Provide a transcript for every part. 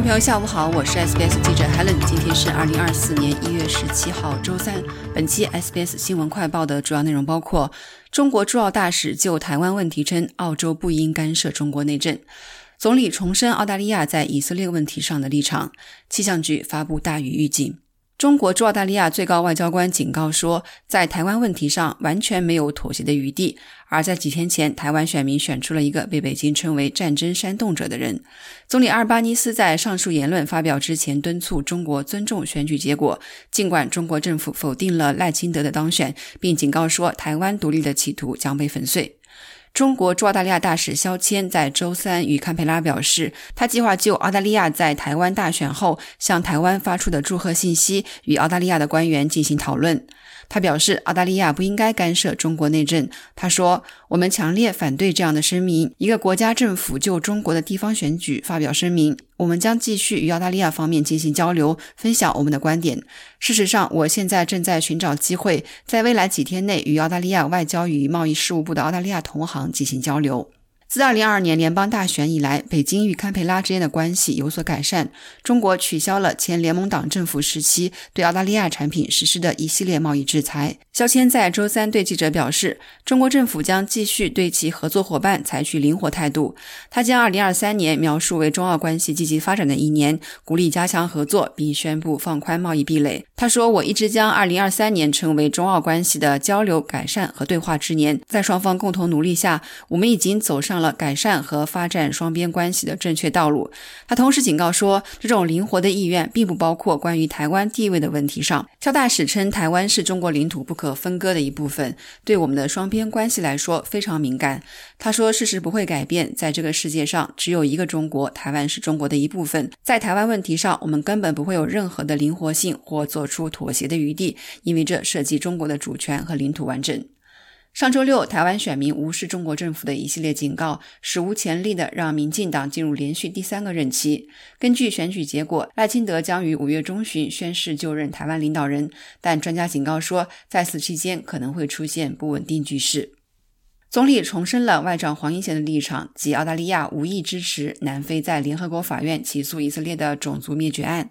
朋友下午好，我是 SBS 记者 Helen，今天是二零二四年一月十七号，周三。本期 SBS 新闻快报的主要内容包括：中国驻澳大使就台湾问题称，澳洲不应干涉中国内政；总理重申澳大利亚在以色列问题上的立场；气象局发布大雨预警。中国驻澳大利亚最高外交官警告说，在台湾问题上完全没有妥协的余地。而在几天前，台湾选民选出了一个被北京称为“战争煽动者”的人。总理阿尔巴尼斯在上述言论发表之前，敦促中国尊重选举结果。尽管中国政府否定了赖清德的当选，并警告说，台湾独立的企图将被粉碎。中国驻澳大利亚大使肖谦在周三与堪培拉表示，他计划就澳大利亚在台湾大选后向台湾发出的祝贺信息与澳大利亚的官员进行讨论。他表示，澳大利亚不应该干涉中国内政。他说：“我们强烈反对这样的声明。一个国家政府就中国的地方选举发表声明。我们将继续与澳大利亚方面进行交流，分享我们的观点。事实上，我现在正在寻找机会，在未来几天内与澳大利亚外交与贸易事务部的澳大利亚同行进行交流。”自2022年联邦大选以来，北京与堪培拉之间的关系有所改善。中国取消了前联盟党政府时期对澳大利亚产品实施的一系列贸易制裁。肖谦在周三对记者表示，中国政府将继续对其合作伙伴采取灵活态度。他将2023年描述为中澳关系积极发展的一年，鼓励加强合作，并宣布放宽贸易壁垒。他说：“我一直将2023年称为中澳关系的交流、改善和对话之年。在双方共同努力下，我们已经走上了。”改善和发展双边关系的正确道路。他同时警告说，这种灵活的意愿并不包括关于台湾地位的问题上。肖大使称，台湾是中国领土不可分割的一部分，对我们的双边关系来说非常敏感。他说，事实不会改变，在这个世界上只有一个中国，台湾是中国的一部分。在台湾问题上，我们根本不会有任何的灵活性或做出妥协的余地，因为这涉及中国的主权和领土完整。上周六，台湾选民无视中国政府的一系列警告，史无前例的让民进党进入连续第三个任期。根据选举结果，赖清德将于五月中旬宣誓就任台湾领导人，但专家警告说，在此期间可能会出现不稳定局势。总理重申了外长黄英贤的立场，即澳大利亚无意支持南非在联合国法院起诉以色列的种族灭绝案。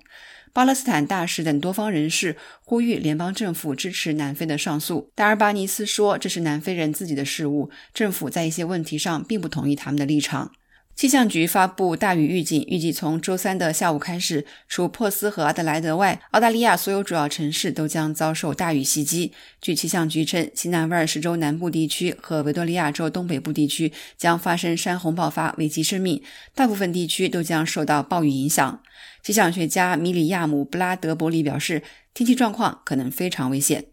巴勒斯坦大使等多方人士呼吁联邦政府支持南非的上诉。达尔巴尼斯说：“这是南非人自己的事务，政府在一些问题上并不同意他们的立场。”气象局发布大雨预警，预计从周三的下午开始，除珀斯和阿德莱德外，澳大利亚所有主要城市都将遭受大雨袭击。据气象局称，西南威尔士州南部地区和维多利亚州东北部地区将发生山洪爆发，危及生命。大部分地区都将受到暴雨影响。气象学家米里亚姆·布拉德伯里表示，天气状况可能非常危险。